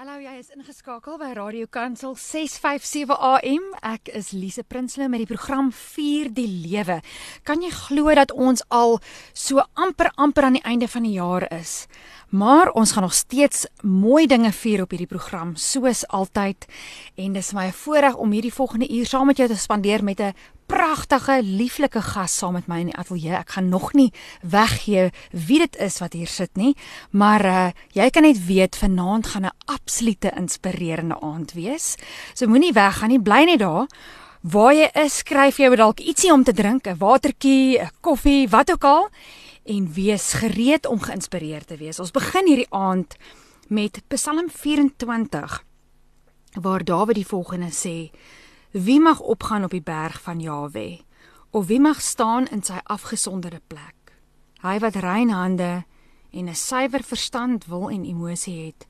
Hallo, jy is ingeskakel by Radio Kansel 657 AM. Ek is Lise Prinsloo met die program Vier die Lewe. Kan jy glo dat ons al so amper amper aan die einde van die jaar is? Maar ons gaan nog steeds mooi dinge vier op hierdie program soos altyd en dis my voorreg om hierdie volgende uur saam met jou te spandeer met 'n pragtige, lieflike gas saam met my in die ateljee. Ek gaan nog nie weggee wie dit is wat hier sit nie, maar uh, jy kan net weet vanaand gaan 'n absolute inspirerende aand wees. So moenie weggaan nie, bly net daar. Waar jy is, skryf jy dalk ietsie om te drink, 'n watertjie, 'n koffie, wat ook al en wees gereed om geïnspireerd te wees. Ons begin hierdie aand met Psalm 24 waar Dawid die volgende sê: Wie mag opgaan op die berg van Jawe? Of wie mag staan in sy afgesonderde plek? Hy wat rein hande en 'n suiwer verstand wil en emosie het,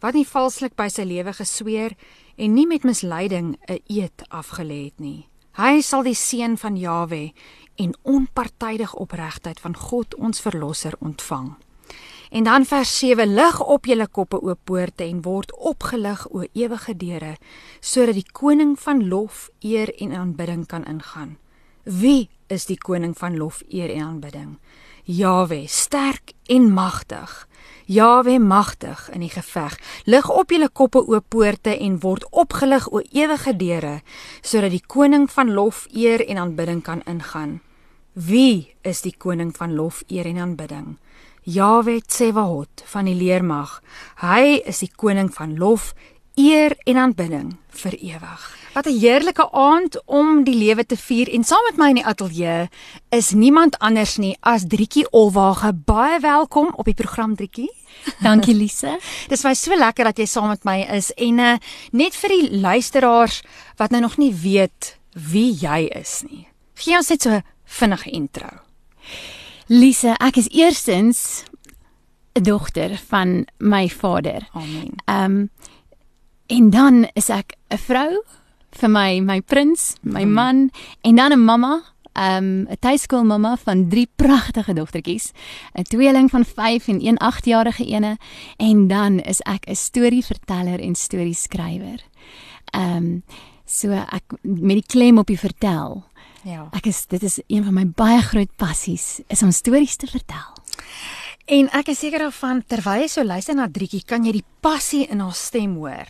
wat nie valslik by sy lewe gesweer en nie met misleiding 'n eed afgelê het nie. Hy sal die seën van Jawe en onpartydig opregtheid van God ons verlosser ontvang. En dan vers 7: Lig op julle koppe o poorte en word opgelig o ewige deure, sodat die koning van lof, eer en aanbidding kan ingaan. Wie is die koning van lof, eer en aanbidding? Jawe, sterk en magtig. Jawe magtig in die geveg. Lig op julle koppe o poorte en word opgelig o ewige deure, sodat die koning van lof, eer en aanbidding kan ingaan. Wie is die koning van lof, eer en aanbidding? Jawe Tsewahot van die leermag. Hy is die koning van lof, eer en aanbidding vir ewig. Wat 'n heerlike aand om die lewe te vier en saam met my in die ateljee is niemand anders nie as Drietjie Olwage. Baie welkom op die program Drietjie. Dankie Lise. Dis my so lekker dat jy saam met my is en uh, net vir die luisteraars wat nou nog nie weet wie jy is nie. Gee ons net so 'n vinnige intro. Lise, ek is eerstens 'n dogter van my vader. Amen. Ehm um, en dan is ek 'n vrou vir my my prins, my hmm. man en dan 'n mamma, ehm um, 'n tuiskoolmamma van drie pragtige dogtertjies, 'n tweeling van 5 en een 8-jarige ene en dan is ek 'n storieverteller en storieskrywer. Ehm um, so ek met die klem op die vertel. Ja. Ek is dit is een van my baie groot passies is om stories te vertel. En ek is seker daarvan terwyl jy so luister na Drietjie, kan jy die passie in haar stem hoor.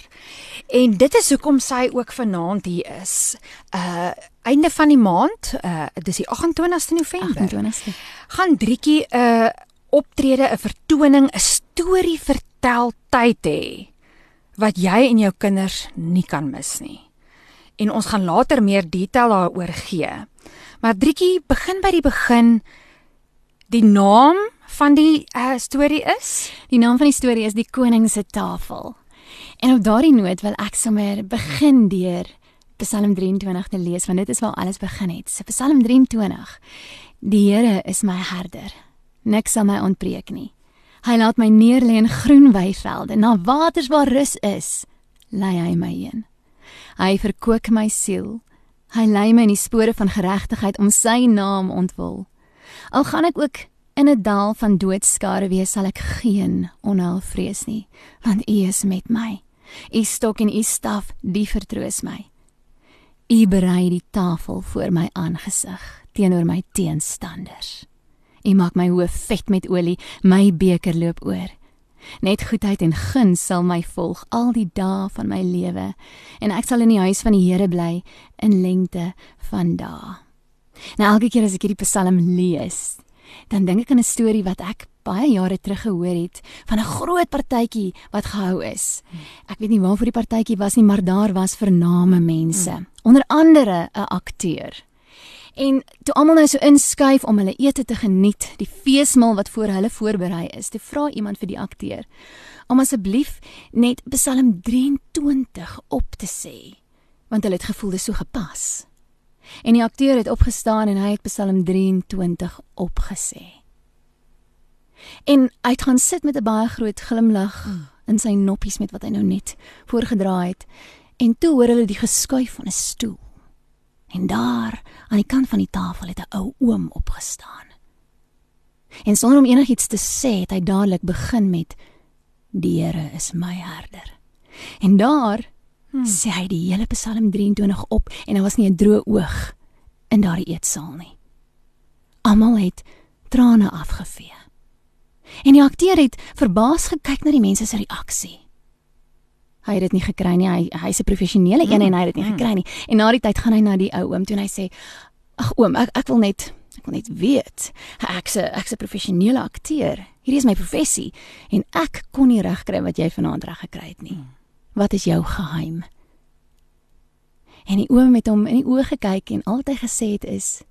En dit is hoekom sy ook vanaand hier is. Uh einde van die maand, uh dis die 28ste November. 28ste. Gaan Drietjie 'n uh, optrede, 'n vertoning, 'n storie vertel tyd hê wat jy en jou kinders nie kan mis nie en ons gaan later meer detail daaroor gee. Maar Drietjie, begin by die begin. Die naam van die uh, storie is? Die naam van die storie is Die Koning se Tafel. En op daardie noot wil ek sommer begin deur Psalm 23 te lees want dit is waar alles begin het. So Psalm 23. Die Here is my herder. Niks sal my ontbreek nie. Hy laat my neerlê in groen weivelde, na waters waar rus is, lei hy my heen. Hy verkoop my siel. Hy lei my in die spore van geregtigheid om sy naam ontwil. Al gaan ek ook in 'n dal van doodskare wees, sal ek geen onheil vrees nie, want U is met my. U stok en U staf, die vertroos my. U berei die tafel voor my aangesig teenoor my teenstanders. U maak my hoof vet met olie, my beker loop oor. Net goedheid en guns sal my volg al die dae van my lewe en ek sal in die huis van die Here bly in lengte van dae. Nou elke keer as ek hierdie Psalm lees, dan dink ek aan 'n storie wat ek baie jare terug gehoor het van 'n groot partytjie wat gehou is. Ek weet nie waarvoor die partytjie was nie, maar daar was vername mense, hmm. onder andere 'n akteur. En toe almal nou so inskuif om hulle ete te geniet, die feesmaal wat voor hulle voorberei is, te vra iemand vir die akteur om asseblief net Psalm 23 op te sê, want hulle het gevoel dit so gepas. En die akteur het opgestaan en hy het Psalm 23 opgesê. En hy het gaan sit met 'n baie groot glimlag in sy noppies met wat hy nou net voorgedra het. En toe hoor hulle die geskuif van 'n stoel. En daar aan die kant van die tafel het 'n ou oom opgestaan. En sonder om enigiets te sê, het hy dadelik begin met: "Die Here is my herder. En daar hmm. sê hy die hele Psalm 23 op en daar was nie 'n droë oog in daardie eetsaal nie. Almal het trane afgevee. En die akteur het verbaas gekyk na die mense se reaksie. Hy het dit nie gekry nie. Hy hy's 'n professionele een mm, en hy het dit nie mm. gekry nie. En na die tyd gaan hy na die ou oom toe en hy sê: "Ag oom, ek ek wil net ek wil net weet. Ek's 'n ek's 'n professionele akteur. Hierdie is my professie en ek kon nie regkry wat jy vanaand reg gekry het nie. Mm. Wat is jou geheim?" En die oom het hom in die oë gekyk en altyd gesê het is: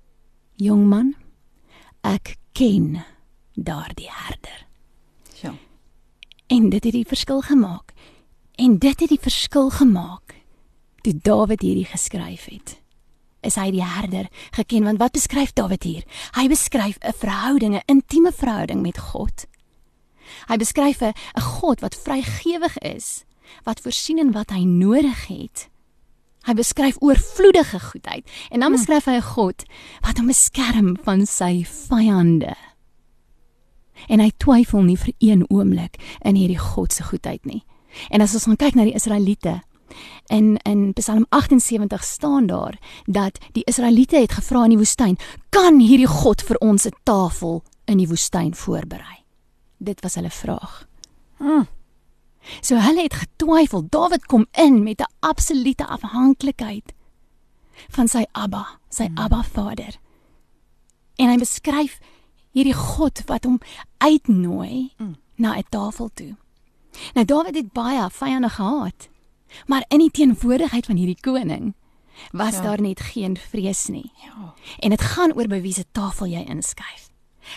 "Jong man, ek ken daardie herder." Ja. En dit het die verskil gemaak. En dit het die verskil gemaak toe Dawid hierdie geskryf het. Is hy die herder geken want wat beskryf Dawid hier? Hy beskryf 'n verhouding, 'n intieme verhouding met God. Hy beskryf 'n God wat vrygewig is, wat voorsien in wat hy nodig het. Hy beskryf oorvloedige goedheid en dan hm. beskryf hy 'n God wat hom beskerm van sy vyande. En hy twyfel nie vir een oomblik in hierdie God se goedheid nie. En as ons gaan kyk na die Israeliete in in Psalm 78 staan daar dat die Israeliete het gevra in die woestyn, kan hierdie God vir ons 'n tafel in die woestyn voorberei? Dit was hulle vraag. Hmm. So hulle het getwyfel. Dawid kom in met 'n absolute afhanklikheid van sy Abba, sy hmm. Abba Vader. En hy beskryf hierdie God wat hom uitnooi hmm. na 'n tafel toe. Nou Dawid het baie vyande gehad. Maar in die teenwoordigheid van hierdie koning was ja. daar net geen vrees nie. Ja. En dit gaan oor by wie se tafel jy inskuif.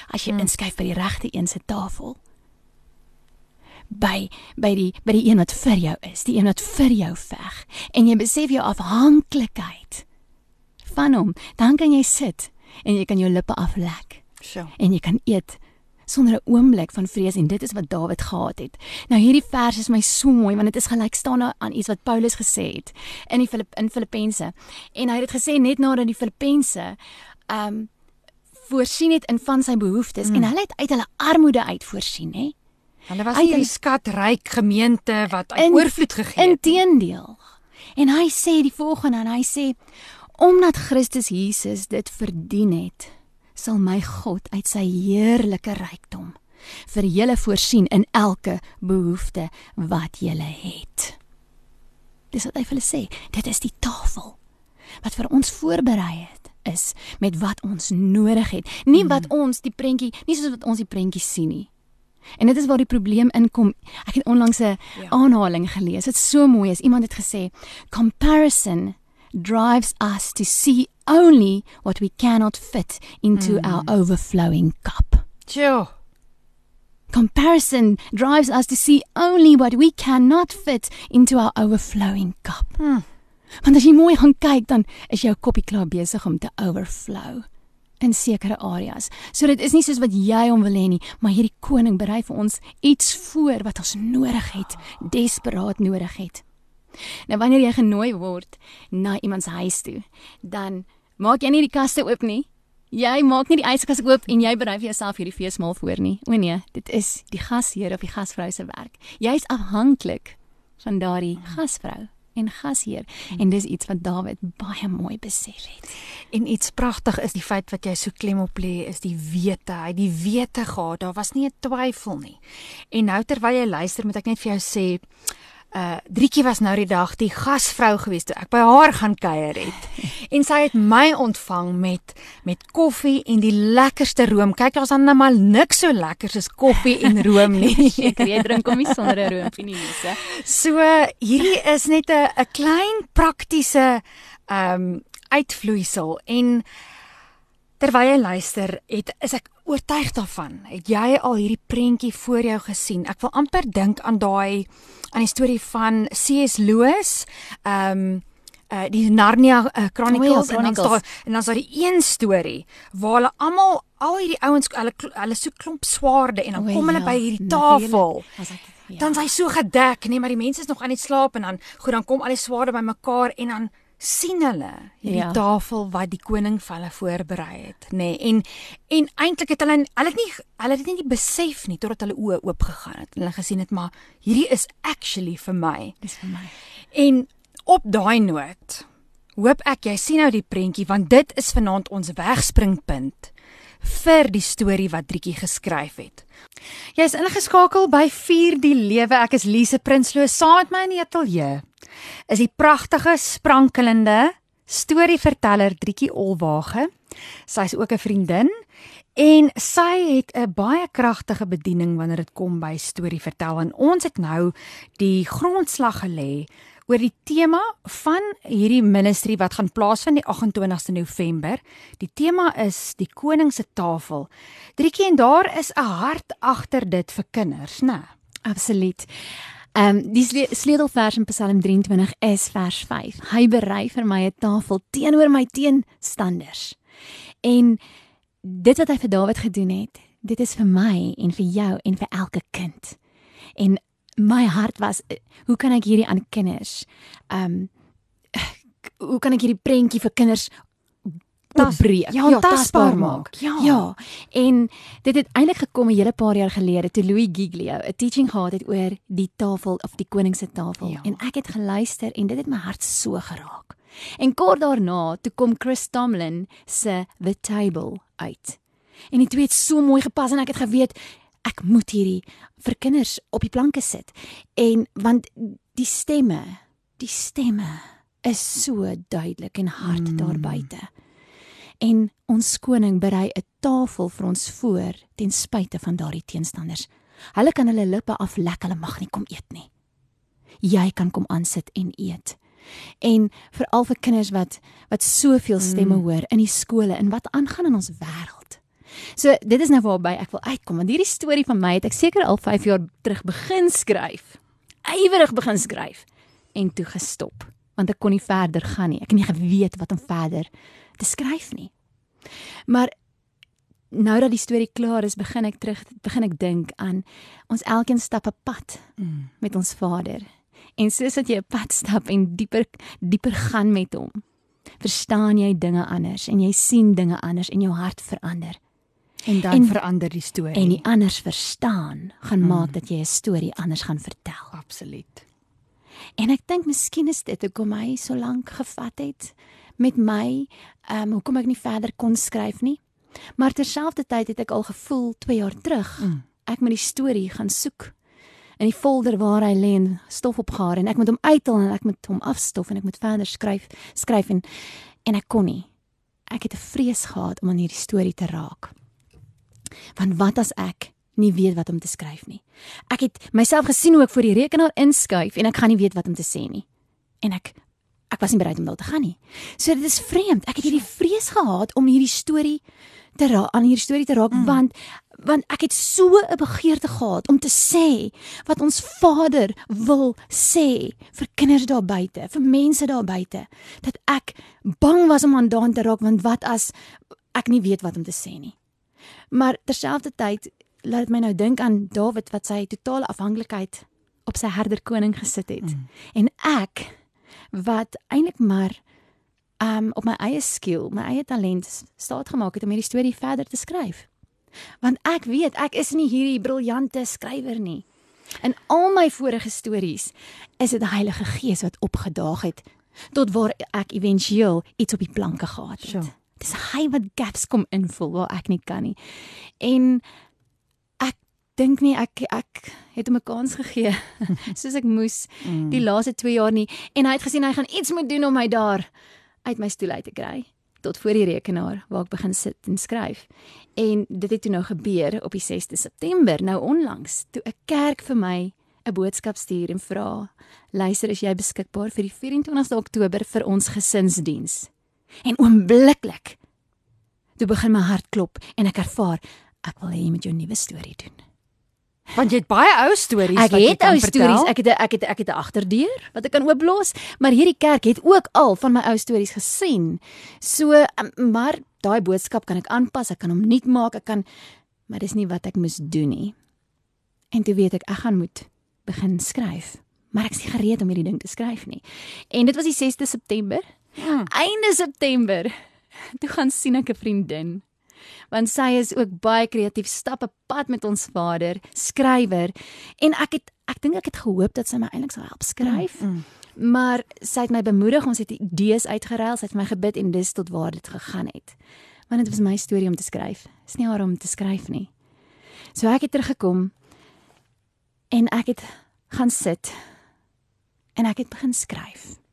As jy hmm. inskuif by die regte een se tafel. By by die by die een wat vir jou is, die een wat vir jou veg en jy besef jou afhanklikheid van hom, dan kan jy sit en jy kan jou lippe aflek. So. En jy kan eet sonder 'n oomblik van vrees en dit is wat Dawid gehad het. Nou hierdie vers is my so mooi want dit is gelykstaande aan iets wat Paulus gesê het in die Filip in Filippense. En hy het dit gesê net nadat die Filippense um voorsien het in van sy behoeftes mm. en hulle het uit hulle armoede uit voorsien, hè. Hulle was nie 'n skatryk gemeente wat uit oorvloed gegee het. Inteendeel. En hy sê die volgende en hy sê omdat Christus Jesus dit verdien het sal my God uit sy heerlike rykdom vir julle voorsien in elke behoefte wat julle het. Dis wat hy vir hulle sê, dit is die tafel wat vir ons voorberei het is met wat ons nodig het, nie wat ons die prentjie, nie soos wat ons die prentjie sien nie. En dit is waar die probleem inkom. Ek het onlangs 'n ja. aanhaling gelees. Dit is so mooi. As iemand het gesê, comparison drives us to see only what we cannot fit into mm. our overflowing cup. Sure. Comparison drives us to see only what we cannot fit into our overflowing cup. Hmm. Want as jy mooi gaan kyk dan is jou koppie klaar besig om te overflow in sekere areas. So dit is nie soos wat jy hom wil hê nie, maar hierdie koning berei vir ons iets voor wat ons nodig het, desperaat nodig het. Nou wanneer jy genooi word na iemand se huis toe, dan maak jy nie die kaste oop nie. Jy maak nie die yskas oop en jy berei vir jouself hierdie feesmaal voor nie. O nee, dit is die gasheer of die gasvrou se werk. Jy's afhanklik van daardie gasvrou en gasheer en dis iets wat Dawid baie mooi besef het. En iets pragtig is die feit wat jy so klem op lê is die wete. Hy die wete gehad. Daar was nie 'n twyfel nie. En nou terwyl jy luister, moet ek net vir jou sê uh Drietjie was nou die dag die gasvrou gewees toe ek by haar gaan kuier het. En sy het my ontvang met met koffie en die lekkerste room. Kyk, daar's dan nou maar niks so lekker soos koffie en room nie. Ek jy drink hom nie sonder 'n roompie nie, Lise. So hierdie is net 'n 'n klein praktiese um uitvloeisel en terwyl jy luister, het is ek oortuig daarvan. Het jy al hierdie prentjie voor jou gesien? Ek wil amper dink aan daai aan die storie van C.S. Lewis. Ehm um, uh die Narnia uh, Chronicles, oh, ja, Chronicles en dan daar en dan is daar die een storie waar hulle almal al hierdie ouens hulle hulle so klomp swaarde en dan oh, kom hulle ja, by hierdie tafel. Ja. Dan is hy so gedek, nee, maar die mense is nog aan die slaap en dan goed dan kom al die swaarde bymekaar en dan sien hulle hierdie Ja. tafel wat die koning vir hulle voorberei het, nê? Nee, en en eintlik het hulle hulle het nie hulle het dit nie besef nie totdat hulle oë oop gegaan het. Hulle gesien het maar hierdie is actually vir my. Dis vir my. En op daai noot hoop ek jy sien nou die prentjie want dit is vanaand ons wegspringpunt vir die storie wat Drietjie geskryf het. Jy is ingeskakel by 4 die lewe. Ek is Lise Prinsloo saam met my in die ateljee. Is die pragtige sprankelende storieverteller Drietjie Olwage. Sy's ook 'n vriendin en sy het 'n baie kragtige bediening wanneer dit kom by storie vertel en ons het nou die grondslag gelê oor die tema van hierdie ministry wat gaan plaasvind die 28ste November. Die tema is die koning se tafel. Drietjie en daar is 'n hart agter dit vir kinders, né? Absoluut. Ehm um, die sle sleutelvers in Psalm 23 is vers 5. Hy berei vir my 'n tafel teenoor my teenstanders. En dit wat hy vir Dawid gedoen het, dit is vir my en vir jou en vir elke kind. En my hart was eh, hoe kan ek hierdie aan kinders ehm um, hoe kan ek hierdie prentjie vir kinders opbreek? ja, tasbaar maak. Ja. ja. En dit het eintlik gekom 'n hele paar jaar gelede toe Louis Giglio 'n teaching gehad het oor die tafel of die koning se tafel Ja. en ek het geluister en dit het my hart so geraak. En kort daarna toe kom Chris Tomlin se The Table uit. En die twee het so mooi gepas en ek het geweet ek moet hierdie vir kinders op die planke sit. En want die stemme, die stemme is so duidelik en hard mm. daar buite. En ons koning berei 'n tafel vir ons voor ten spyte van daardie teenstanders. Hulle kan hulle lippe aflek, hulle mag nie kom eet nie. Jy kan kom aansit en eet. En veral vir kinders wat wat soveel stemme mm. hoor in die skole en wat aangaan in ons wêreld. So dit is nou waarby ek wil uitkom want hierdie storie van my het ek seker al 5 jaar terug begin skryf. Ywerig begin skryf en toe gestop want ek kon nie verder gaan nie. Ek het nie geweet wat om verder te skryf nie. Maar nou dat die storie klaar is, begin ek terug begin ek dink aan ons elkeen stap 'n pad Mm. met ons Vader. En soos wat jy 'n pad stap en dieper dieper gaan met hom, verstaan jy dinge anders en jy sien dinge anders en jou hart verander. En dan En- verander die storie. En die anders verstaan gaan mm. maak dat jy 'n storie anders gaan vertel. absoluut. En ek dink miskien is dit hoekom hy so lank gevat het met my, ehm um, hoekom ek nie verder kon skryf nie. Maar terselfdertyd het ek al gevoel 2 jaar terug, Mm. ek moet die storie gaan soek in die folder waar hy lê en stof opgehaal en ek moet hom uithaal en ek moet hom afstof en ek moet verder skryf, skryf en en ek kon nie. Ek het 'n vrees gehad om aan hierdie storie te raak. Want wat as ek nie weet wat om te skryf nie? Ek het myself gesien hoe ek voor die rekenaar inskuif en ek gaan nie weet wat om te sê nie. En ek ek was nie bereid om daar te gaan nie. So dit is vreemd. Ek het hierdie vrees gehad om hierdie storie te raak aan hierdie storie te raak mm. want want ek het so 'n begeerte gehad om te sê wat ons Vader wil sê vir kinders daar buite, vir mense daar buite, dat ek bang was om aan daan te raak want wat as ek nie weet wat om te sê nie. Maar terselfdertyd laat dit my nou dink aan Dawid wat sy totale afhanklikheid op sy herderkoning gesit het. Mm. En ek wat eintlik maar um op my eie skill, my eie talent staat gemaak het om hierdie storie verder te skryf. Want ek weet ek is nie hierdie briljante skrywer nie. In al my vorige stories is dit die Heilige Gees wat opgedaag het tot waar ek éventueel iets op die planke gehad het. Sure. Dis hy wat gaps kom invul waar ek nie kan nie. En ek dink nie ek ek het hom 'n kans gegee soos ek moes Mm. die laaste 2 jaar nie en hy het gesien hy gaan iets moet doen om my daar uit my stoel uit te kry tot voor die rekenaar waar ek begin sit en skryf. En dit het toe nou gebeur op die 6de September, nou onlangs, toe 'n kerk vir my 'n boodskap stuur en vra: "Luister, is jy beskikbaar vir die 24ste Oktober vir ons gesinsdiens?" En oombliklik toe begin my hart klop en ek ervaar ek wil hê jy moet jou nuwe storie doen. Want jy het baie ou stories Ek wat jy het kan ou vertel. stories, ek het 'n- ek het 'n- ek het 'n agterdeur wat ek kan ooplos, maar hierdie kerk het ook al van my ou stories gesien. So, um, maar daai boodskap kan ek aanpas, ek kan hom nuut maak, ek kan maar dis nie wat ek moes doen nie. En toe weet ek ek gaan moet begin skryf, maar ek is nie gereed om hierdie ding te skryf nie. En dit was die 6de September Hmm. Einde September. Toe gaan sien ek 'n vriendin. Want sy is ook baie kreatief, stap 'n pad met ons vader, skrywer. En ek het ek dink ek het gehoop dat sy my eintlik sal help skryf. Mm, mm. Maar sy het my bemoedig, ons het idees uitgeruil, sy het my gebid en dis tot waar dit gegaan het. Want dit was my storie om te skryf. Is nie haar om te skryf nie. So ek het teruggekom en ek het gaan sit en ek het begin skryf.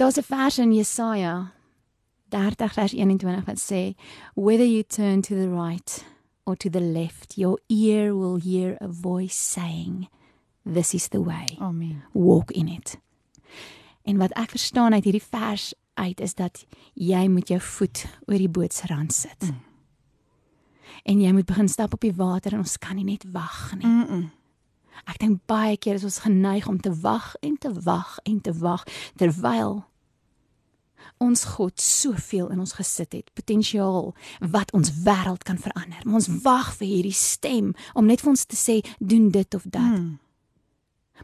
Daar's 'n vers in Jesaja 30 vers 21 wat sê whether you turn to the right or to the left your ear will hear a voice saying this is the way. Amen. Walk in it. En wat ek verstaan uit hierdie vers uit is dat jy moet jou voet oor die bootsrand sit. Mm. En jy moet begin stap op die water en ons kan nie net wag nie. Mm -mm. Ek dink baie keer is ons geneig om te wag en te wag en te wag terwyl ons God soveel in ons gesit het, potensiaal wat ons wêreld kan verander. Maar ons wag vir hierdie stem om net vir ons te sê doen dit of dat. Hmm.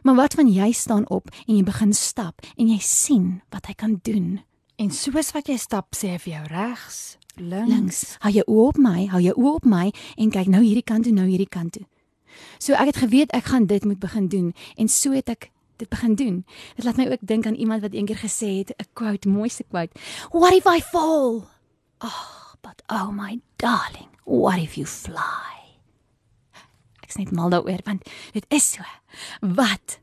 Maar wat van jy staan op en jy begin stap en jy sien wat hy kan doen. En soos wat jy stap, sê hy vir jou regs, links. links. Hou jou oë op my, hou jou oë op my en kyk nou hierdie kant toe, nou hierdie kant toe. So ek het geweet ek gaan dit moet begin doen en so het ek dit begin doen. Dit laat my ook dink aan iemand wat eendag gesê het, 'n quote, mooiste quote. What if I fall? Oh, but oh my darling, what if you fly? Ek sê net mal daaroor want dit is so. Wat?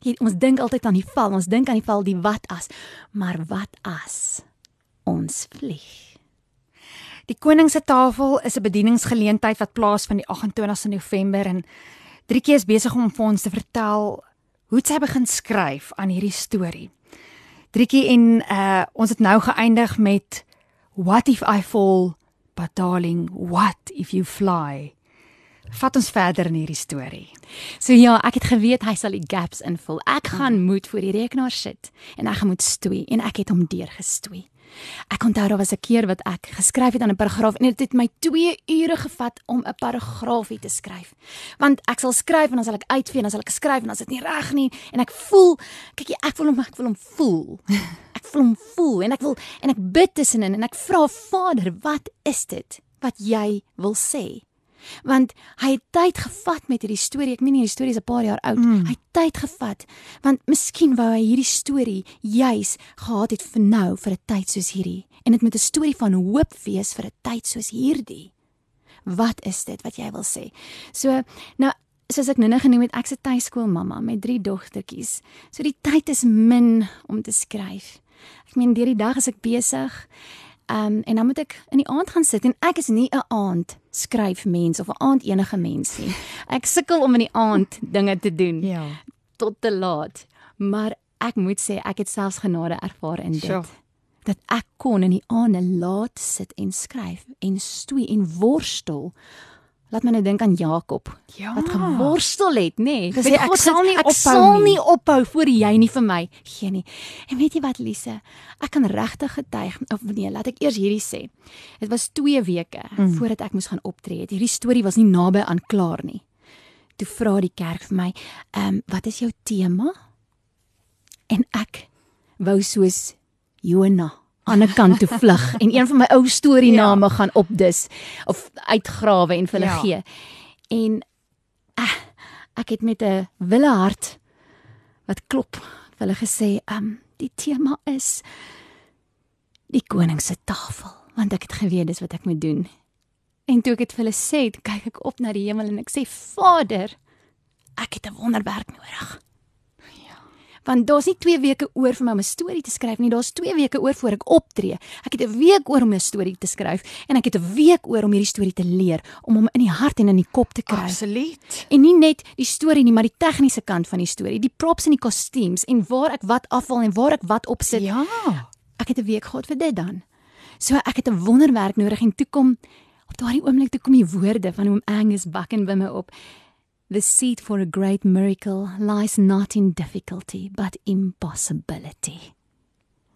Jy, ons dink altyd aan die val, ons dink aan die val, die wat as, maar wat as ons vlieg? Die koning se tafel is 'n bedieningsgeleentheid wat plaasvind die 28ste November en Driekie is besig om vir ons te vertel hoe het sy begin skryf aan hierdie storie. Driekie en uh ons het nou geëindig met what if I fall but darling what if you fly. Vat ons verder in hierdie storie. So ja, ek het geweet hy sal die gaps invul. Ek gaan moet voor die rekenaar sit en ek gaan moet stoei en ek het hom deurgestoei. Ek onthou daar was 'n keer wat ek geskryf het aan 'n paragraaf en dit het my 2 ure gevat om 'n paragraafie te skryf. Want ek sal skryf en dan sal ek uitvee en dan sal ek skryf en dan is dit nie reg nie en ek voel, kyk jy, ek wil hom ek wil hom voel. Ek voel hom voel en ek wil en ek bid tussenin en ek vra Vader, wat is dit wat jy wil sê? Want hy het tyd gevat met hierdie storie. Ek meen hierdie storie is 'n paar jaar oud. Mm. Hy het tyd gevat want miskien wou hy hierdie storie juis gehad het vir nou vir 'n tyd soos hierdie. En dit moet 'n storie van hoop wees vir 'n tyd soos hierdie. Wat is dit wat jy wil sê? So nou soos ek nou-nou genoem het, ek's 'n tuiskoolmamma met drie dogtertjies. So die tyd is min om te skryf. Ek meen deur die dag is ek besig Ehm um, en dan moet ek in die aand gaan sit en ek is nie 'n aand skryf mens of 'n aand enige mens nie. Ek sukkel om in die aand dinge te doen. Ja. Tot te laat. Maar ek moet sê ek het selfs genade ervaar in dit. Sure. Dat ek kon in die aande laat sit en skryf en stoei en worstel Laat my nou dink aan Jakob. Ja. Wat geworstel het, nê? Nee. Ek sal nie ek ophou sal nie ophou voor jy nie vir my gee nie. En weet jy wat, Lise? Ek kan regtig getuig of nee, laat ek eers hierdie sê. Dit was 2 weke mm. voordat ek moes gaan optree. Hierdie storie was nie naby aan klaar nie. Toe vra die kerk vir my, "Ehm, um, wat is jou tema?" En ek wou soos Jonah aan 'n kant toe vlug en een van my ou storie name ja. gaan opdis of uitgrawe en vir hulle ja. gee. En uh, ek het met 'n wille hart wat klop vir hulle gesê, um die tema is die koning se tafel, want ek het geweet dis wat ek moet doen. En toe ek dit vir hulle sê, kyk ek op na die hemel en ek sê, Vader, ek het 'n wonderwerk nodig want daar's nie 2 weke oor vir my om 'n storie te skryf nie, daar's 2 weke oor voor ek optree. Ek het 'n week oor om 'n storie te skryf en ek het 'n week oor om hierdie storie te leer, om hom in die hart en in die kop te kry. Absoluut. En nie net die storie nie, maar die tegniese kant van die storie, die props en die kostuums en waar ek wat afval en waar ek wat opsit. Ja. Ek het 'n week gehad vir dit dan. So ek het 'n wonderwerk nodig en toe kom op daardie oomblik toe kom die woorde van hom Angus Bakken by my op. The seed for a great miracle lies not in difficulty but impossibility.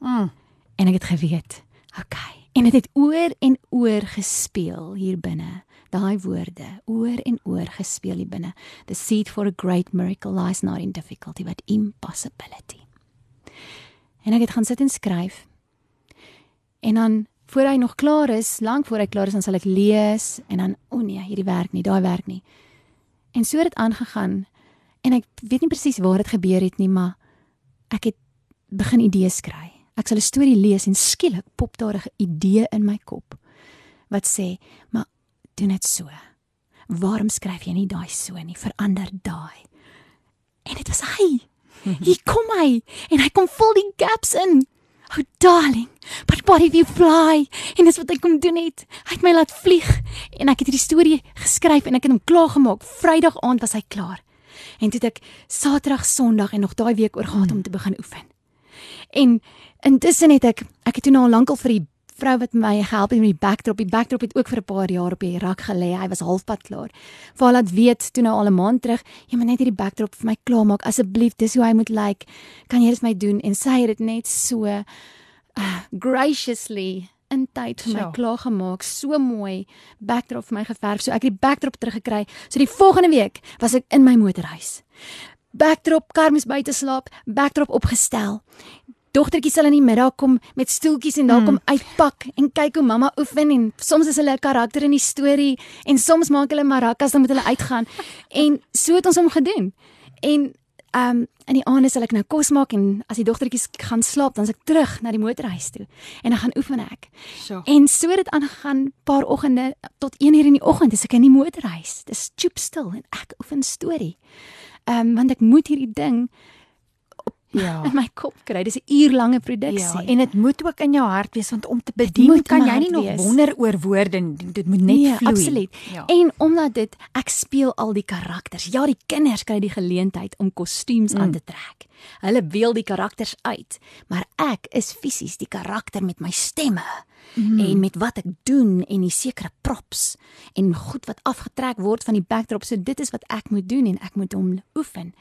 Mm. En ek het geweet, okay. En dit het, het oor en oor gespeel hier binne. Daai woorde, oor en oor gespeel hier binne. The seed for a great miracle lies not in difficulty but impossibility. En ek het gaan sit en skryf. En dan voor hy nog klaar is, lank voor hy klaar is, dan sal ek lees en dan o oh nee, hierdie werk nie, daai werk nie. En so het dit aangegaan. En ek weet nie presies waar dit gebeur het nie, maar ek het begin idees kry. Ek sal 'n storie lees en skielik pop daar 'n idee in my kop wat sê, "Maar doen dit so. Waarom skryf jy nie daai so nie? Verander daai." En dit was hy. Hier kom hy en hy kom vul die gaps in. Oh darling, but what if you fly? En dis wat hy kom doen het. Hy het my laat vlieg en ek het hierdie storie geskryf en ek het hom klaar gemaak. Vrydag aand was hy klaar. En toe het ek Saterdag, Sondag en nog daai week oor gehad om te begin oefen. En intussen het ek ek het toe nou al lankal vir die vrou wat my gehelp het met die backdrop. Die backdrop het ook vir 'n paar jaar op die rak gelê. Hy was halfpad klaar. Vir haar laat weet toe nou al 'n maand terug, jy moet net hierdie backdrop vir my klaarmaak asseblief. Dis hoe hy moet lyk. Like. Kan jy dit vir my doen? En sy het dit net so uh, graciously in tyd vir my Sjoe. klaar gemaak. So mooi backdrop vir my geverf. So ek het die backdrop teruggekry. So die volgende week was ek in my motorhuis. Backdrop kar moes buite slaap, backdrop opgestel. Dogtertjie sal in die middag kom met stoeltjies en daar Mm. kom uitpak en kyk hoe mamma oefen en soms is hulle 'n karakter in die storie en soms maak hulle maracas dan moet hulle uitgaan. en so het ons hom gedoen. En ehm um, in die aande sal ek nou kos maak en as die dogtertjies gaan slaap, dan is ek terug na die motorhuis toe en dan gaan oefen ek. So. En so het dit aangegaan paar oggende tot 1 uur in die oggend is ek in die motorhuis. Dis choop stil en ek oefen storie. Ehm um, want ek moet hierdie ding Ja. in my kop kry. Dis 'n uurlange produksie. Ja, en dit moet ook in jou hart wees want om te bedien kan jy nie nog wees. wonder oor woorde nie. dit moet net nee, vloei. absoluut. Ja. En omdat dit ek speel al die karakters. Ja, die kinders kry die geleentheid om kostuums mm. aan te trek. Hulle beeld die karakters uit, maar ek is fisies die karakter met my stemme mm. en met wat ek doen en die sekere props en goed wat afgetrek word van die backdrop. So dit is wat ek moet doen en ek moet hom oefen.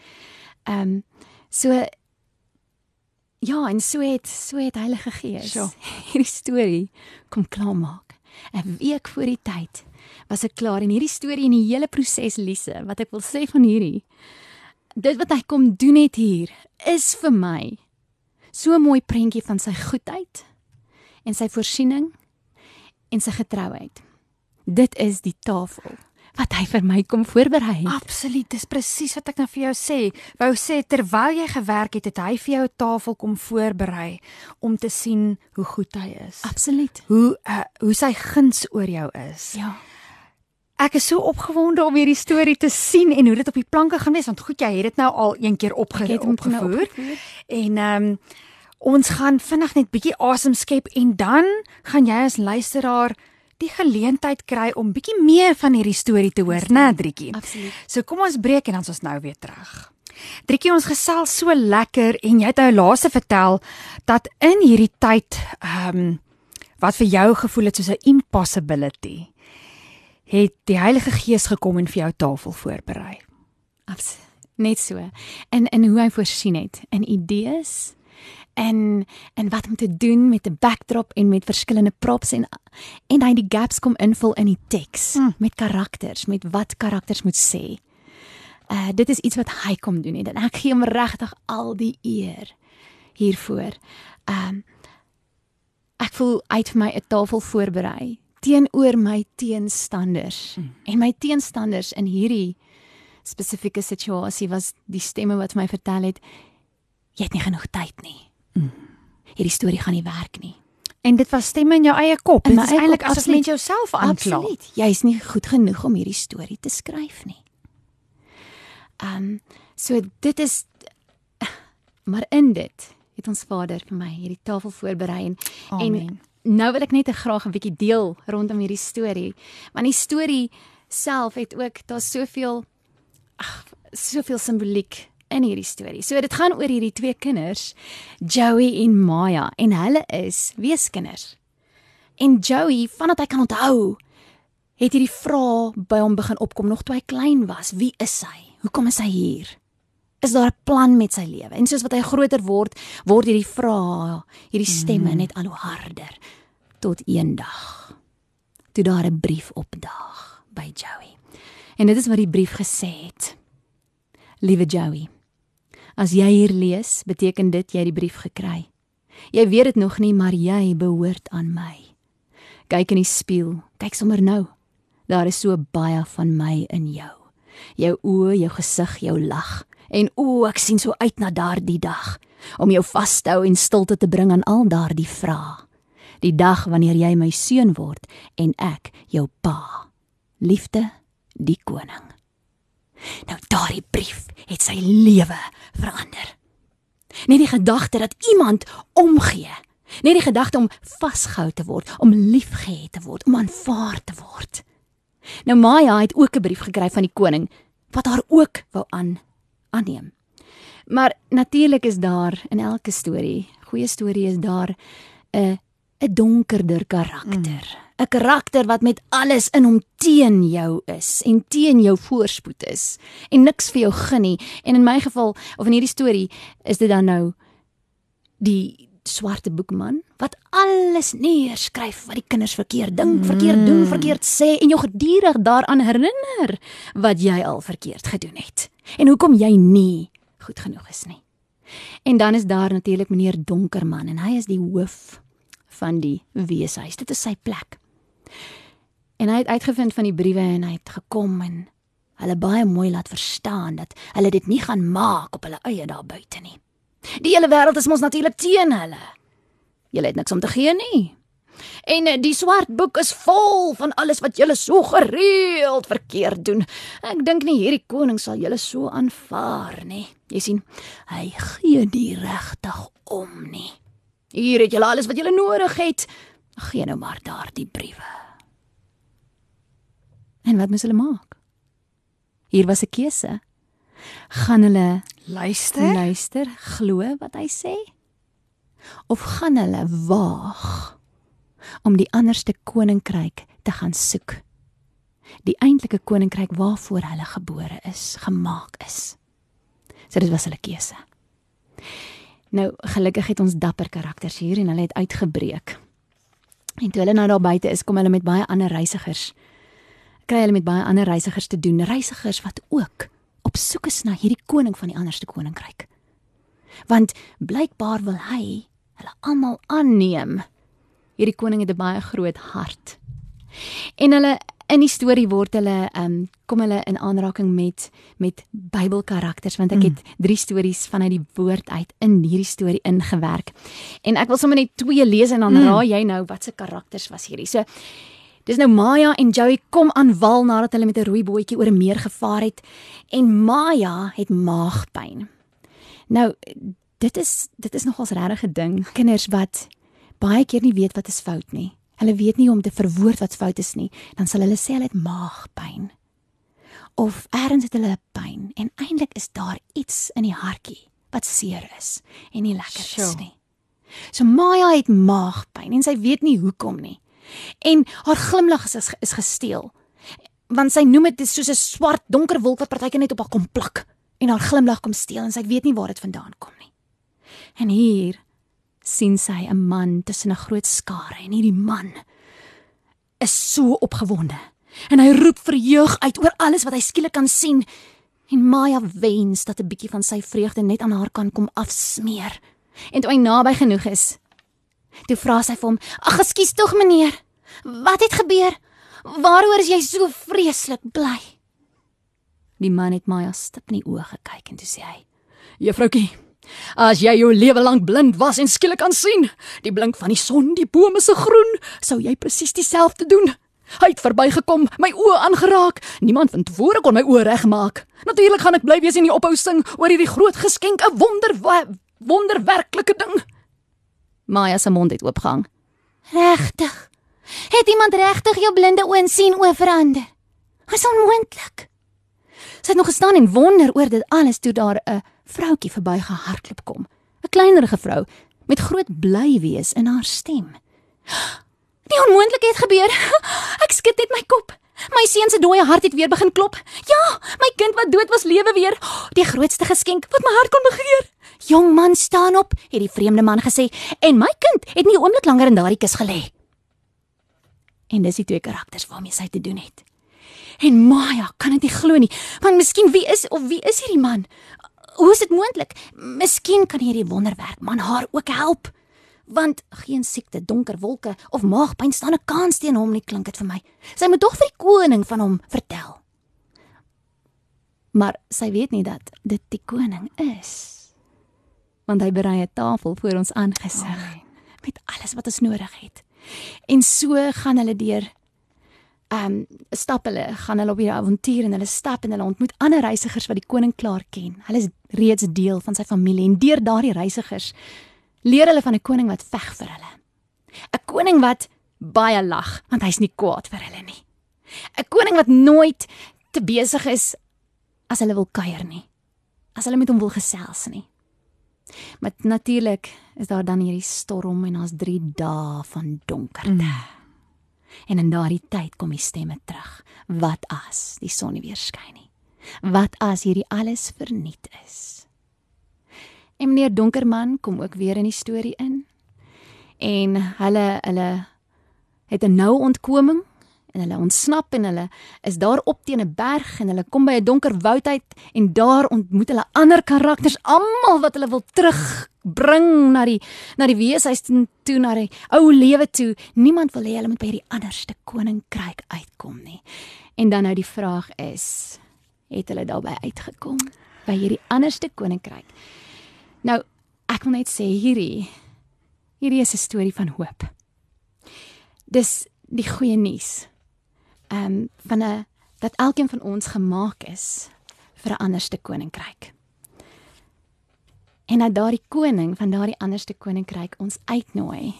Ehm um, so Ja, en so het so het Heilige Gees Sjoe. hierdie storie kom klaarmaak. 'n Week voor die tyd was ek klaar en hierdie storie en die hele proses Lise, wat ek wil sê van hierdie dit wat hy kom doen het hier is vir my so 'n mooi prentjie van sy goedheid en sy voorsiening en sy getrouheid. Dit is die tafel wat hy vir my kom voorberei het. Absoluut, dis presies wat ek nou vir jou sê. Wou sê terwyl jy gewerk het, het hy vir jou 'n tafel kom voorberei om te sien hoe goed hy is. Absoluut. Hoe uh, hoe sy guns oor jou is. Ja. Ek is so opgewonde om hierdie storie te sien en hoe dit op die planke gaan wees want goed jy het dit nou al een keer opge Ek het hom nou opgevoer. opgevoer. En ehm um, ons gaan vinnig net bietjie asem skep en dan gaan jy as luisteraar die geleentheid kry om bietjie meer van hierdie storie te hoor, né, Drietjie? Absoluut. So kom ons breek en dan is ons nou weer terug. Drietjie, ons gesels so lekker en jy het nou laaste vertel dat in hierdie tyd ehm um, wat vir jou gevoel het soos 'n impossibility het die Heilige Gees gekom en vir jou tafel voorberei. Abs net so. En en hoe hy voorsien het in idees en en wat om te doen met 'n backdrop en met verskillende props en en hy die gaps kom invul in die teks Mm. met karakters, met wat karakters moet sê. Uh dit is iets wat hy kom doen het, en ek gee hom regtig al die eer hiervoor. Um ek voel uit vir my 'n tafel voorberei teenoor my teenstanders. Mm. En my teenstanders in hierdie spesifieke situasie was die stemme wat my vertel het jy het nie genoeg tyd nie. Mm. Hierdie storie gaan nie werk nie. En dit was stemme in jou eie kop. Dit is eintlik asof mens jouself aankla. Absoluut. Jy is nie goed genoeg om hierdie storie te skryf nie. Ehm um, so dit is maar in dit het ons Vader vir my hierdie tafel voorberei en Amen. en nou wil ek net graag 'n bietjie deel rondom hierdie storie. Want die storie self het ook daar's soveel ag soveel simboliek in hierdie storie. So dit gaan oor hierdie twee kinders, Joey en Maya en hulle is weeskinders. En Joey, vandat hy kan onthou, het hierdie vrae by hom begin opkom nog toe hy klein was. Wie is hy? Hoekom is hy hier? Is daar 'n plan met sy lewe? En soos wat hy groter word, word hierdie vrae, hierdie stemme net al hoe harder tot eendag toe daar 'n brief opdaag by Joey. En dit is wat die brief gesê het. Liewe Joey, as jy hier lees, beteken dit jy het die brief gekry. Jy weet dit nog nie, maar jy behoort aan my. Kyk in die spieël, kyk sommer nou. Daar is so baie van my in jou. Jou oë, jou gesig, jou lag. En o, ek sien so uit na daardie dag om jou vas te hou en stilte te bring aan al daardie vrae. Die dag wanneer jy my seun word en ek jou pa. Liefde, die koning. Nou daardie brief het sy lewe verander. Net die gedagte dat iemand omgee, net die gedagte om vasgehou te word, om liefgehad te word, om aanvaar te word. Nou Maya het ook 'n brief gekry van die koning wat haar ook wou aan aanneem. Maar natuurlik is daar in elke storie, goeie storie is daar 'n 'n donkerder karakter. Mm. 'n Karakter wat met alles in hom teen jou is en teen jou voorspoed is en niks vir jou gun nie. En in my geval of in hierdie storie is dit dan nou die swarte boekman wat alles neerskryf wat die kinders verkeerd dink, mm. verkeerd doen, verkeerd sê en jou gedurig daaraan herinner wat jy al verkeerd gedoen het. En hoekom jy nie goed genoeg is nie. En dan is daar natuurlik meneer Donkerman en hy is die hoof van die weeshuis. Dit is sy plek. En hy het uitgevind van die briewe en hy het gekom en hulle baie mooi laat verstaan dat hulle dit nie gaan maak op hulle eie daar buite nie. Die hele wêreld is mos natuurlik teen hulle. Julle het niks om te gee nie. En eh, die swart boek is vol van alles wat julle so gereeld verkeerd doen. Ek dink nie hierdie koning sal julle so aanvaar nie. Jy sien, hy gee nie regtig om nie. Hier het julle alles wat julle nodig het. Gee nou maar daardie briewe. En wat moet hulle maak? Hier was 'n keuse. Gaan hulle luister? Luister, glo wat hy sê? Of gaan hulle waag om die anderste koninkryk te gaan soek? Die eintlike koninkryk waarvoor hulle gebore is, gemaak is. So dit was hulle keuse. Nou gelukkig het ons dapper karakters hier en hulle het uitgebreek. En toe hulle nou daar buite is, kom hulle met baie ander reisigers. Kry hulle met baie ander reisigers te doen, reisigers wat ook op soek is na hierdie koning van die anderste koninkryk. Want blykbaar wil hy hulle almal aanneem. Hierdie koning het 'n baie groot hart. En hulle in die storie word hulle um, kom hulle in aanraking met met Bybelkarakters want ek mm. het drie stories vanuit die woord uit in hierdie storie ingewerk. En ek wil sommer net twee lees en dan mm. raai jy nou watse karakters was hierdie. So Dis nou Maya en Joey kom aan wal nadat hulle met 'n rooi bootjie oor 'n meer gevaar het en Maya het maagpyn. Nou dit is dit is nogals regtig 'n ding. Kinders wat baie keer nie weet wat is fout nie. Hulle weet nie hoe om te verwoord wat fout is nie. Dan sal hulle sê hulle het maagpyn. Of ergens het hulle pyn en eintlik is daar iets in die hartjie wat seer is en nie lekker sure. is nie. So Maya het maagpyn en sy weet nie hoekom nie. En haar glimlag is is gesteel. Want sy noem dit soos 'n swart donker wolk wat partykeer net op haar kom plak en haar glimlag kom steel en sy weet nie waar dit vandaan kom nie. En hier sien sy 'n man tussen 'n groot skare en hierdie man is so opgewonde en hy roep verheug uit oor alles wat hy skielik kan sien en Maya wens dat 'n bietjie van sy vreugde net aan haar kan kom afsmeer. En toe hy naby genoeg is, Toe vra sy vir hom: "Ag, ekskuus tog meneer. Wat het gebeur? Waaroor is jy so vreeslik bly?" Die man het Maya stip in die oë gekyk en toe sê hy: "Juffroukie, as jy jou lewe lank blind was en skielik kan sien, die blink van die son, die bome se groen, sou jy presies dieselfde doen." Hy het verbygekom, my oë aangeraak. Niemand van tevore kon my oë regmaak. Natuurlik gaan ek bly wees en nie ophou sing oor hierdie groot geskenk, 'n wonder wonderwerklike ding. Maya se mond het oopgehang. Regtig? Het iemand regtig jou blinde oë sien oë verander? Dis onmoontlik. Sy het nog gestaan en wonder oor dit alles toe daar 'n vroutjie verby gehardloop kom. 'n Kleinerige vrou met groot bly wees in haar stem. Die onmoontlike het gebeur. Ek skud net my kop. My seun se dooie hart het weer begin klop. Ja, my kind wat dood was lewe weer. Die grootste geskenk wat my hart kon begeer. Jong man, staan op, het die vreemde man gesê, en my kind het nie 'n oomblik langer in daardie kus gelê. En dis die twee karakters waarmee sy te doen het. En Maya kan dit nie glo nie, want miskien wie is of wie is hierdie man? Hoe is dit moontlik? Miskien kan hierdie wonderwerk man haar ook help. want geen siekte, donker wolke of maagpyn staan 'n kans teen hom nie, klink dit vir my. Sy moet tog vir die koning van hom vertel. Maar sy weet nie dat dit die koning is. Want hy berei 'n tafel voor ons aangesig Amen. met alles wat ons nodig het. En so gaan hulle deur ehm um, stap hulle, gaan hulle op hierdie avontuur en hulle stap en hulle ontmoet ander reisigers wat die koning klaar ken. Hulle is reeds deel van sy familie en deur daardie reisigers leer hulle van 'n koning wat veg vir hulle. 'n Koning wat baie lag, want hy's nie kwaad vir hulle nie. 'n Koning wat nooit te besig is as hulle wil kuier nie. As hulle met hom wil gesels nie. Maar natuurlik is daar dan hierdie storm en ons 3 dae van donkerte. Mm. En in daardie tyd kom die stemme terug. Wat as die son nie weer skyn nie? Wat as hierdie alles verniet is? En meneer Donkerman kom ook weer in die storie in. En hulle hulle het 'n nou ontkoming en hulle ontsnap en hulle is daar op teen 'n berg en hulle kom by 'n donker woud uit en daar ontmoet hulle ander karakters almal wat hulle wil terugbring na die na die weeshuis toe, na die ou lewe toe. Niemand wil hê hulle moet by hierdie anderste koninkryk uitkom nie. En dan nou die vraag is, het hulle daarby uitgekom by hierdie anderste koninkryk? Nou, ek wil net sê hierdie hierdie is 'n storie van hoop. Dis die goeie nuus. Ehm um, van 'n dat elkeen van ons gemaak is vir 'n anderste koninkryk. En dat daardie koning van daardie anderste koninkryk ons uitnooi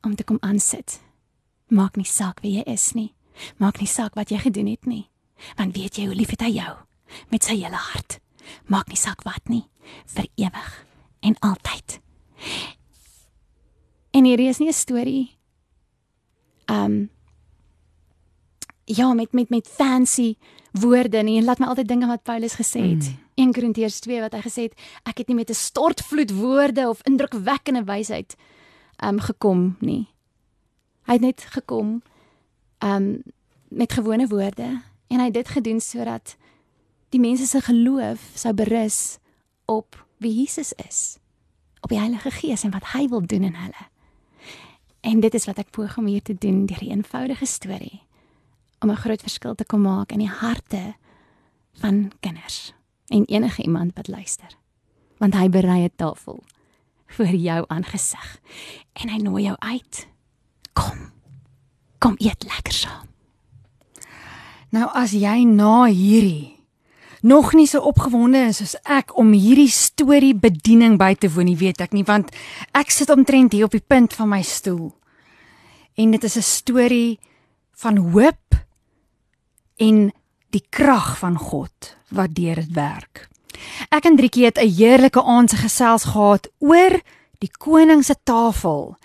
om te kom aansit. Maak nie saak wie jy is nie. Maak nie saak wat jy gedoen het nie. Want weet jy hoe lief het hy jou met sy hele hart. Maak nie saak wat nie, vir ewig en altyd. En hierdie is nie 'n storie ehm um, ja, met met met fancy woorde nie. En laat my altyd dinge wat Paulus gesê het. Mm. 1 Korintiërs 2 wat hy gesê het, ek het nie met 'n stortvloed woorde of indrukwekkende wysheid um, gekom nie. Hy het net gekom um, met gewone woorde en hy het dit gedoen sodat die mense se geloof sou berus op wie Jesus is, op die Heilige Gees en wat hy wil doen in hulle. En dit is wat ek poog om hier te doen deur 'n eenvoudige storie om 'n groot verskil te kom maak in die harte van kinders en enige iemand wat luister. Want hy berei 'n tafel vir jou aangesig en hy nooi jou uit. Kom. Kom eet lekker saam. Nou as jy na hierdie nog nie so opgewonde is soos ek om hierdie storie bediening by te woon, nie weet ek nie, want ek sit omtrent hier op die punt van my stoel. En dit is 'n storie van hoop en die krag van God wat deur dit werk. Ek en Driekie het 'n heerlike aand se gesels gehad oor die koning se tafel.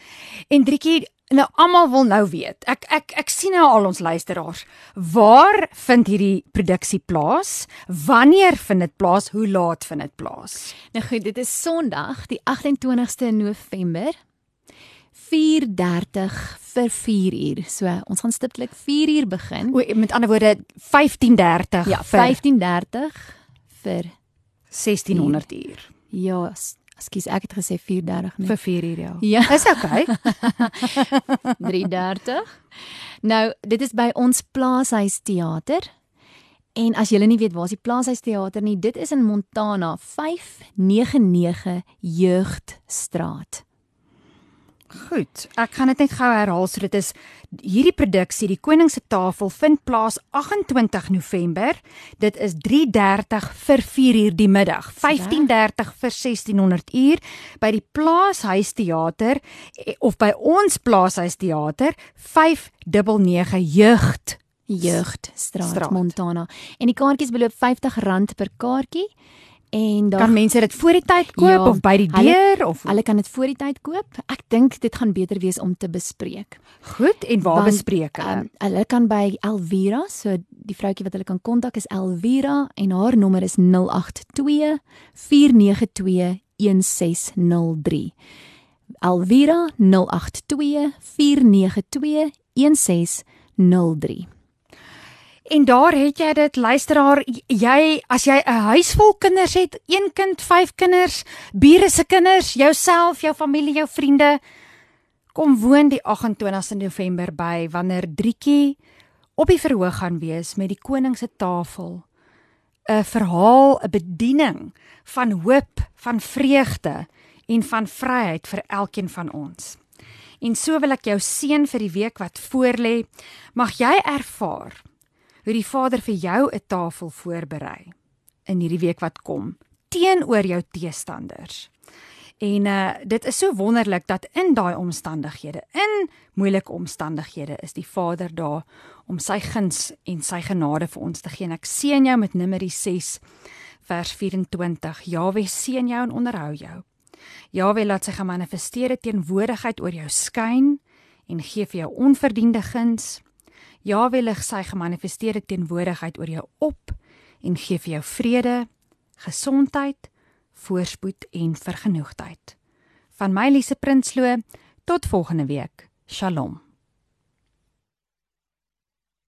En Driekie, nou almal wil nou weet. Ek ek ek sien nou al ons luisteraars. Waar vind hierdie produksie plaas? Wanneer vind dit plaas? Hoe laat vind dit plaas? Nou goed, dit is Sondag, die 28ste November. 4:30 vir 4 uur. So, ons gaan stiptelik 4 uur begin. O, met ander woorde 15:30 Ja, vir 15:30 vir 1600 uur. ja, s- ekskuus, ek het gesê 4:30 nie. Vir 4 uur ja. Ja. Is okay. 3:30. Nou, dit is by ons Plaashuis Theater. En as julle nie weet waar is die Plaashuis Theater nie, dit is in Montana 599 Jeugdstraat. Goed, ek gaan dit net gou herhaal. So dit is hierdie produksie, die Koning se Tafel vind plaas 28 November. Dit is 3:30 vir 4 uur die middag, 15:30 vir 1600 uur by die Plaashuis Theater eh, of by ons Plaashuis Theater 599 Jeugd. Jeugdstraat Straat. Montana. En die kaartjies beloop R50 per kaartjie. En daar Kan mense dit voor die tyd koop Ja, of by die deur of hulle kan dit voor die tyd koop. Ek dink dit gaan beter wees om te bespreek. goed en waar Want, bespreek hulle? Um, hulle kan by Elvira, so die vroutjie wat hulle kan kontak is Elvira en haar nommer is 082 492 1603. Elvira 082 492 1603. En daar het jy dit luisteraar jy as jy 'n huis vol kinders het, een kind, vyf kinders, bure se kinders, jouself, jou familie, jou vriende, kom woon die 28ste November by wanneer Drietjie op die verhoog gaan wees met die koning se tafel. 'n Verhaal, 'n bediening van hoop, van vreugde en van vryheid vir elkeen van ons. En so wil ek jou seën vir die week wat voorlê. Mag jy ervaar hoe die Vader vir jou 'n tafel voorberei in hierdie week wat kom teenoor jou teestanders. En uh dit is so wonderlik dat in daai omstandighede, in moeilike omstandighede is die Vader daar om sy guns en sy genade vir ons te gee. En ek seën jou met Numeri 6 vers 24. Jaweh seën jou en onderhou jou. Jaweh laat sy gemanifesteerde teenwoordigheid oor jou skyn en gee vir jou onverdiende guns. Jaweh lig sy gemanifesteerde teenwoordigheid oor jou op en gee vir jou vrede, gesondheid, voorspoed en vergenoegdheid. Van my Lise Prinsloo tot volgende week. Shalom.